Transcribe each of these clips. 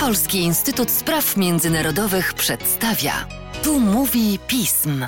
Polski Instytut Spraw Międzynarodowych przedstawia. Tu mówi pism.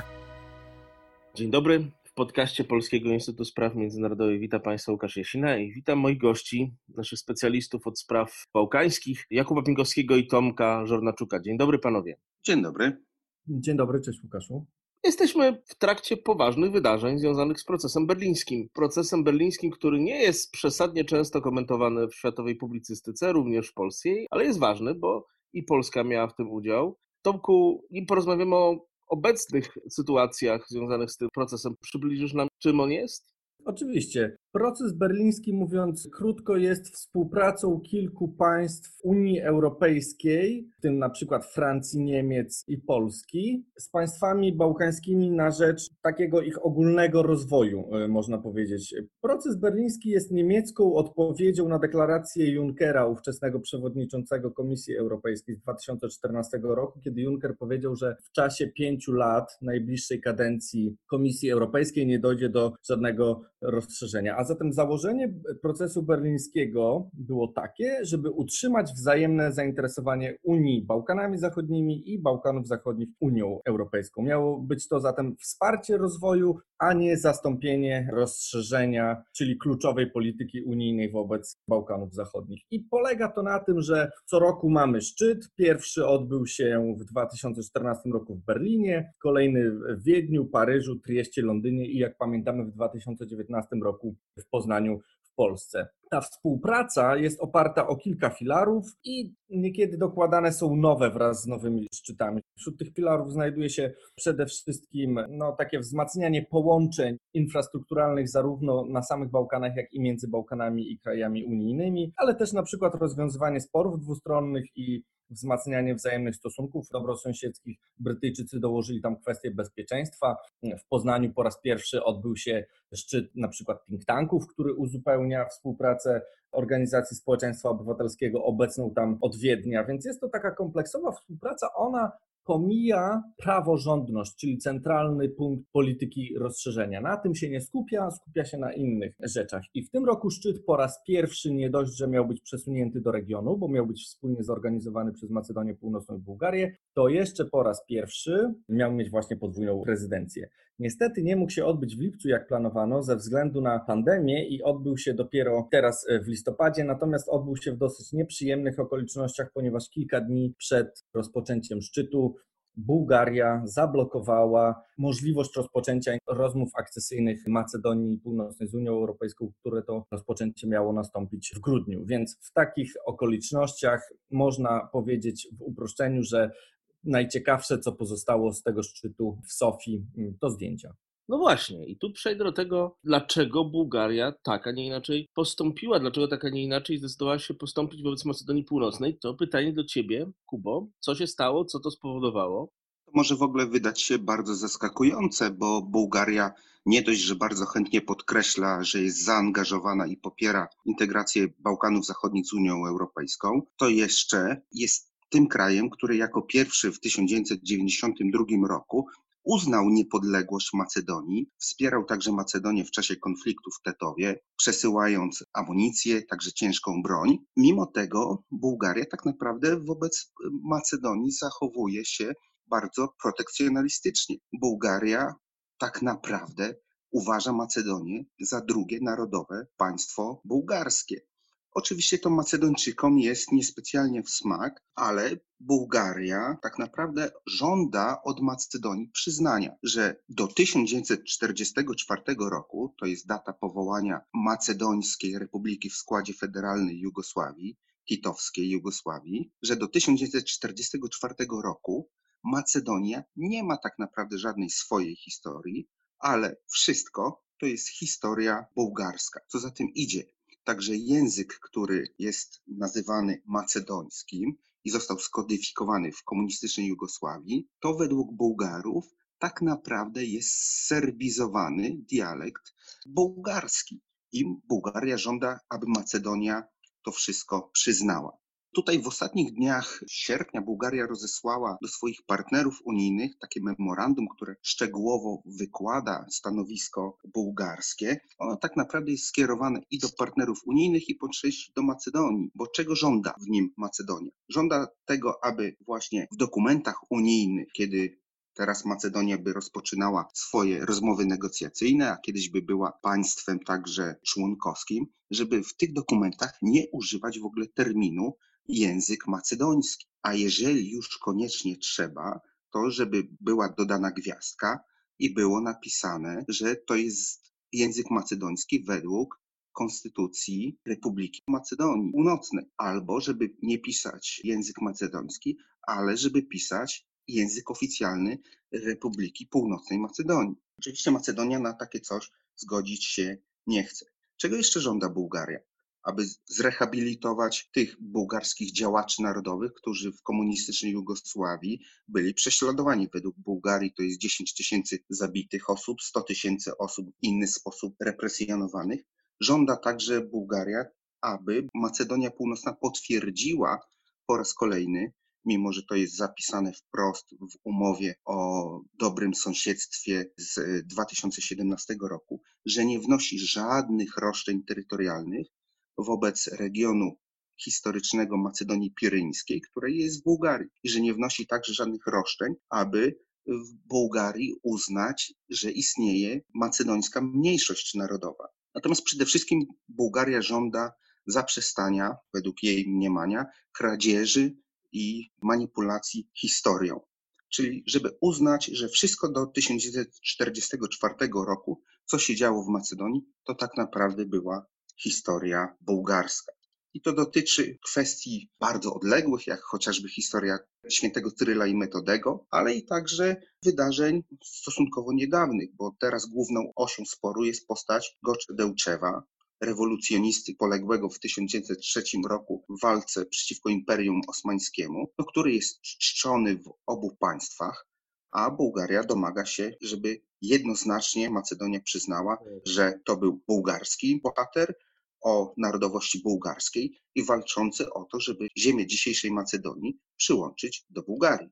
Dzień dobry. W podcaście Polskiego Instytutu Spraw Międzynarodowych witam Państwa Łukasz Jasina i witam moich gości, naszych specjalistów od spraw bałkańskich, Jakuba Pingowskiego i Tomka Żornaczuka. Dzień dobry panowie. Dzień dobry. Dzień dobry, cześć Łukaszu. Jesteśmy w trakcie poważnych wydarzeń związanych z procesem berlińskim. Procesem berlińskim, który nie jest przesadnie często komentowany w światowej publicystyce, również w polskiej, ale jest ważny, bo i Polska miała w tym udział. Tomku, nim porozmawiamy o obecnych sytuacjach związanych z tym procesem, przybliżysz nam, czym on jest? Oczywiście. Proces berliński, mówiąc krótko, jest współpracą kilku państw Unii Europejskiej, w tym na przykład Francji, Niemiec i Polski, z państwami bałkańskimi na rzecz takiego ich ogólnego rozwoju, e, można powiedzieć. Proces berliński jest niemiecką odpowiedzią na deklarację Junckera, ówczesnego przewodniczącego Komisji Europejskiej z 2014 roku, kiedy Juncker powiedział, że w czasie pięciu lat najbliższej kadencji Komisji Europejskiej nie dojdzie do żadnego rozszerzenia. A zatem założenie procesu berlińskiego było takie, żeby utrzymać wzajemne zainteresowanie Unii Bałkanami Zachodnimi i Bałkanów Zachodnich Unią Europejską. Miało być to zatem wsparcie rozwoju, a nie zastąpienie rozszerzenia, czyli kluczowej polityki unijnej wobec Bałkanów Zachodnich. I polega to na tym, że co roku mamy szczyt. Pierwszy odbył się w 2014 roku w Berlinie, kolejny w Wiedniu, Paryżu, Trieście, Londynie i jak pamiętamy w 2019 roku w Poznaniu w Polsce. Ta współpraca jest oparta o kilka filarów i niekiedy dokładane są nowe wraz z nowymi szczytami. Wśród tych filarów znajduje się przede wszystkim no, takie wzmacnianie połączeń infrastrukturalnych zarówno na samych Bałkanach, jak i między Bałkanami i krajami unijnymi, ale też na przykład rozwiązywanie sporów dwustronnych i wzmacnianie wzajemnych stosunków dobrosąsiedzkich. Brytyjczycy dołożyli tam kwestię bezpieczeństwa. W Poznaniu po raz pierwszy odbył się szczyt na przykład think tanków, który uzupełnia współpracę Organizacji Społeczeństwa Obywatelskiego obecną tam od Wiednia, więc jest to taka kompleksowa współpraca. Ona pomija praworządność, czyli centralny punkt polityki rozszerzenia. Na tym się nie skupia, skupia się na innych rzeczach. I w tym roku szczyt po raz pierwszy nie dość, że miał być przesunięty do regionu, bo miał być wspólnie zorganizowany przez Macedonię Północną i Bułgarię, to jeszcze po raz pierwszy miał mieć właśnie podwójną prezydencję. Niestety nie mógł się odbyć w lipcu, jak planowano, ze względu na pandemię i odbył się dopiero teraz w listopadzie, natomiast odbył się w dosyć nieprzyjemnych okolicznościach, ponieważ kilka dni przed rozpoczęciem szczytu Bułgaria zablokowała możliwość rozpoczęcia rozmów akcesyjnych Macedonii Północnej z Unią Europejską, które to rozpoczęcie miało nastąpić w grudniu. Więc w takich okolicznościach można powiedzieć w uproszczeniu, że najciekawsze, co pozostało z tego szczytu w Sofii, to zdjęcia. No właśnie, i tu przejdę do tego, dlaczego Bułgaria tak, a nie inaczej postąpiła, dlaczego tak, a nie inaczej zdecydowała się postąpić wobec Macedonii Północnej. To pytanie do ciebie, Kubo. Co się stało, co to spowodowało? To może w ogóle wydać się bardzo zaskakujące, bo Bułgaria nie dość, że bardzo chętnie podkreśla, że jest zaangażowana i popiera integrację Bałkanów Zachodnich z Unią Europejską, to jeszcze jest tym krajem, który jako pierwszy w 1992 roku uznał niepodległość Macedonii, wspierał także Macedonię w czasie konfliktu w Tetowie, przesyłając amunicję, także ciężką broń. Mimo tego Bułgaria tak naprawdę wobec Macedonii zachowuje się bardzo protekcjonalistycznie. Bułgaria tak naprawdę uważa Macedonię za drugie narodowe państwo bułgarskie. Oczywiście to Macedończykom jest niespecjalnie w smak, ale Bułgaria tak naprawdę żąda od Macedonii przyznania, że do 1944 roku, to jest data powołania Macedońskiej Republiki w składzie federalnej Jugosławii, hitowskiej Jugosławii, że do 1944 roku Macedonia nie ma tak naprawdę żadnej swojej historii, ale wszystko to jest historia bułgarska. Co za tym idzie, Także język, który jest nazywany macedońskim i został skodyfikowany w komunistycznej Jugosławii, to według Bułgarów tak naprawdę jest serbizowany dialekt bułgarski. I Bułgaria żąda, aby Macedonia to wszystko przyznała. Tutaj w ostatnich dniach sierpnia Bułgaria rozesłała do swoich partnerów unijnych takie memorandum, które szczegółowo wykłada stanowisko bułgarskie. Ono tak naprawdę jest skierowane i do partnerów unijnych, i po części do Macedonii. Bo czego żąda w nim Macedonia? Żąda tego, aby właśnie w dokumentach unijnych, kiedy Teraz Macedonia by rozpoczynała swoje rozmowy negocjacyjne, a kiedyś by była państwem także członkowskim, żeby w tych dokumentach nie używać w ogóle terminu język macedoński. A jeżeli już koniecznie trzeba, to żeby była dodana gwiazdka i było napisane, że to jest język macedoński według Konstytucji Republiki Macedonii Północnej, albo żeby nie pisać język macedoński, ale żeby pisać język oficjalny Republiki Północnej Macedonii. Oczywiście Macedonia na takie coś zgodzić się nie chce. Czego jeszcze żąda Bułgaria? Aby zrehabilitować tych bułgarskich działaczy narodowych, którzy w komunistycznej Jugosławii byli prześladowani. Według Bułgarii to jest 10 tysięcy zabitych osób, 100 tysięcy osób w inny sposób represjonowanych. Żąda także Bułgaria, aby Macedonia Północna potwierdziła po raz kolejny mimo że to jest zapisane wprost w umowie o dobrym sąsiedztwie z 2017 roku, że nie wnosi żadnych roszczeń terytorialnych wobec regionu historycznego Macedonii Piryńskiej, które jest w Bułgarii i że nie wnosi także żadnych roszczeń, aby w Bułgarii uznać, że istnieje macedońska mniejszość narodowa. Natomiast przede wszystkim Bułgaria żąda zaprzestania, według jej mniemania, kradzieży i manipulacji historią. Czyli żeby uznać, że wszystko do 1944 roku, co się działo w Macedonii, to tak naprawdę była historia bułgarska. I to dotyczy kwestii bardzo odległych, jak chociażby historia świętego Cyryla i Metodego, ale i także wydarzeń stosunkowo niedawnych, bo teraz główną osią sporu jest postać Gocze Dełczewa, rewolucjonisty poległego w 1903 roku w walce przeciwko Imperium Osmańskiemu, no, który jest czczony w obu państwach, a Bułgaria domaga się, żeby jednoznacznie Macedonia przyznała, że to był bułgarski bohater o narodowości bułgarskiej i walczący o to, żeby ziemię dzisiejszej Macedonii przyłączyć do Bułgarii.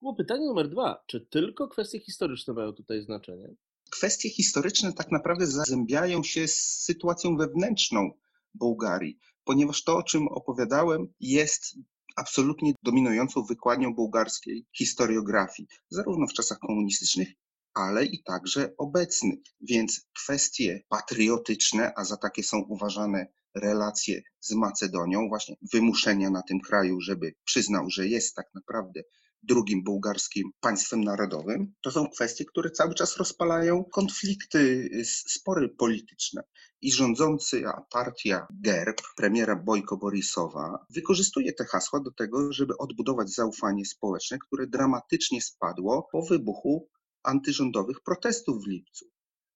Było pytanie numer dwa. Czy tylko kwestie historyczne mają tutaj znaczenie? kwestie historyczne tak naprawdę zazębiają się z sytuacją wewnętrzną Bułgarii, ponieważ to, o czym opowiadałem, jest absolutnie dominującą wykładnią bułgarskiej historiografii, zarówno w czasach komunistycznych, ale i także obecnych. Więc kwestie patriotyczne, a za takie są uważane relacje z Macedonią, właśnie wymuszenia na tym kraju, żeby przyznał, że jest tak naprawdę drugim bułgarskim państwem narodowym, to są kwestie, które cały czas rozpalają konflikty, spory polityczne. I rządząca partia GERB, premiera Bojko Borisowa, wykorzystuje te hasła do tego, żeby odbudować zaufanie społeczne, które dramatycznie spadło po wybuchu antyrządowych protestów w lipcu.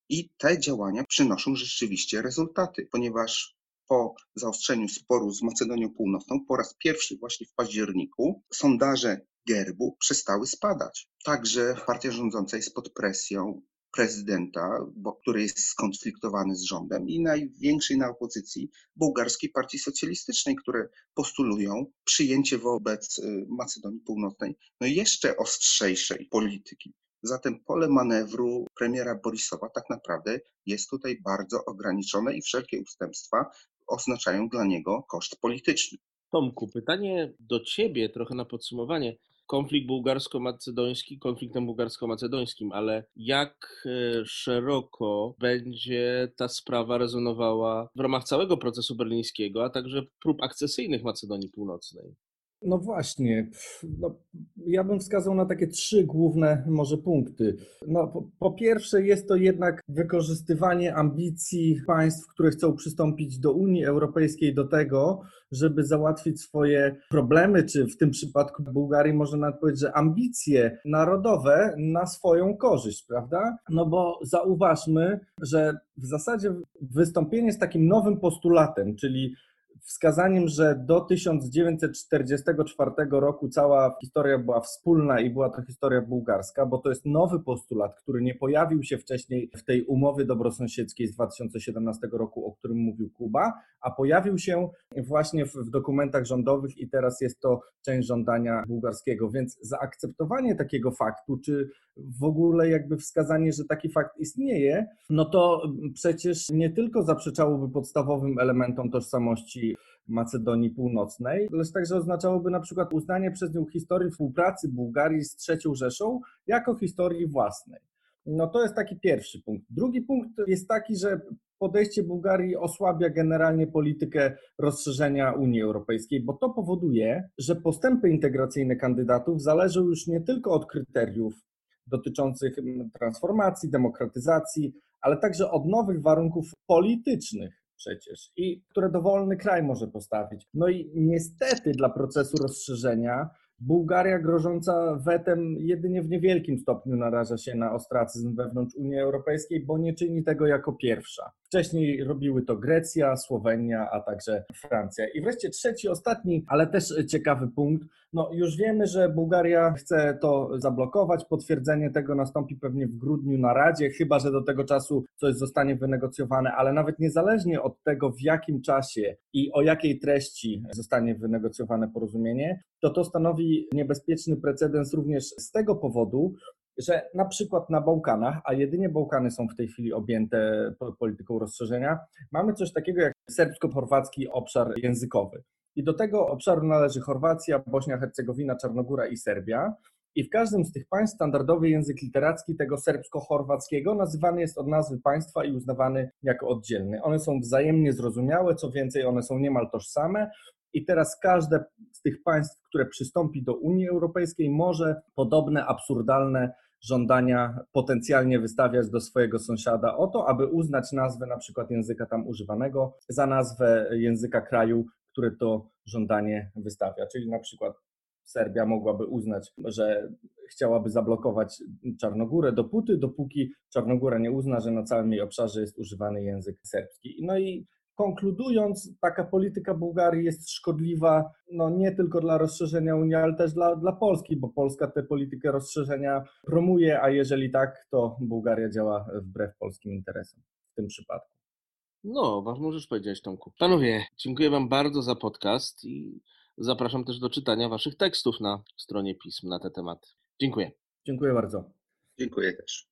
I te działania przynoszą rzeczywiście rezultaty, ponieważ po zaostrzeniu sporu z Macedonią Północną po raz pierwszy właśnie w październiku sondaże Gerbu przestały spadać. Także partia rządząca jest pod presją prezydenta, bo, który jest skonfliktowany z rządem i największej na opozycji bułgarskiej partii socjalistycznej, które postulują przyjęcie wobec y, Macedonii Północnej no jeszcze ostrzejszej polityki. Zatem pole manewru premiera Borisowa tak naprawdę jest tutaj bardzo ograniczone i wszelkie ustępstwa oznaczają dla niego koszt polityczny. Tomku, pytanie do ciebie trochę na podsumowanie konflikt bułgarsko-macedoński konfliktem bułgarsko-macedońskim, ale jak e, szeroko będzie ta sprawa rezonowała w ramach całego procesu berlińskiego, a także prób akcesyjnych Macedonii Północnej? No właśnie, no, ja bym wskazał na takie trzy główne może punkty. No, po, po, pierwsze jest to jednak wykorzystywanie ambicji państw, które chcą przystąpić do Unii Europejskiej do tego, żeby załatwić swoje problemy, czy w tym przypadku Bułgarii można nawet powiedzieć, że ambicje narodowe na swoją korzyść, prawda? No bo zauważmy, że w zasadzie wystąpienie z takim nowym postulatem, czyli wskazaniem, że do 1944 roku cała historia była wspólna i była to historia bułgarska, bo to jest nowy postulat, który nie pojawił się wcześniej w tej umowie dobrosąsiedzkiej z 2017 roku, o którym mówił Kuba, a pojawił się właśnie w, dokumentach rządowych i teraz jest to część żądania bułgarskiego. Więc zaakceptowanie takiego faktu, czy w ogóle jakby wskazanie, że taki fakt istnieje, no to przecież nie tylko zaprzeczałoby podstawowym elementom tożsamości Macedonii Północnej, lecz także oznaczałoby na przykład uznanie przez nią historii współpracy Bułgarii z III Rzeszą jako historii własnej. No to jest taki pierwszy punkt. Drugi punkt jest taki, że podejście Bułgarii osłabia generalnie politykę rozszerzenia Unii Europejskiej, bo to powoduje, że postępy integracyjne kandydatów zależą już nie tylko od kryteriów dotyczących transformacji, demokratyzacji, ale także od nowych warunków politycznych przecież i które dowolny kraj może postawić. No i niestety dla procesu rozszerzenia Bułgaria grożąca wetem jedynie w niewielkim stopniu naraża się na ostracyzm wewnątrz Unii Europejskiej, bo nie czyni tego jako pierwsza. Wcześniej robiły to Grecja, Słowenia, a także Francja. I wreszcie trzeci, ostatni, ale też ciekawy punkt. No już wiemy, że Bułgaria chce to zablokować. Potwierdzenie tego nastąpi pewnie w grudniu na Radzie, chyba że do tego czasu coś zostanie wynegocjowane, ale nawet niezależnie od tego, w jakim czasie i o jakiej treści zostanie wynegocjowane porozumienie, to to stanowi niebezpieczny precedens również z tego powodu, że na przykład na Bałkanach, a jedynie Bałkany są w tej chwili objęte polityką rozszerzenia, mamy coś takiego jak serbsko-chorwacki obszar językowy. I do tego obszaru należy Chorwacja, Bośnia, Hercegowina, Czarnogóra i Serbia. I w każdym z tych państw standardowy język literacki tego serbsko-chorwackiego nazywany jest od nazwy państwa i uznawany jako oddzielny. One są wzajemnie zrozumiałe, co więcej, one są niemal tożsame. I teraz każde z tych państw, które przystąpi do Unii Europejskiej, może podobne absurdalne żądania potencjalnie wystawiać do swojego sąsiada o to, aby uznać nazwę na przykład języka tam używanego za nazwę języka kraju, który to żądanie wystawia. Czyli na przykład Serbia mogłaby uznać, że chciałaby zablokować Czarnogórę dopóty, dopóki Czarnogóra nie uzna, że na całym jej obszarze jest używany język serbski. No i konkludując, taka polityka Bułgarii jest szkodliwa no nie tylko dla rozszerzenia Unii, ale też dla, dla Polski, bo Polska tę politykę rozszerzenia promuje, a jeżeli tak, to Bułgaria działa wbrew polskim interesom w tym przypadku. No, ważną rzecz powiedziałeś, Tomku. Panowie, dziękuję Wam bardzo za podcast i zapraszam też do czytania Waszych tekstów na stronie pism na te tematy. Dziękuję. Dziękuję bardzo. Dziękuję też.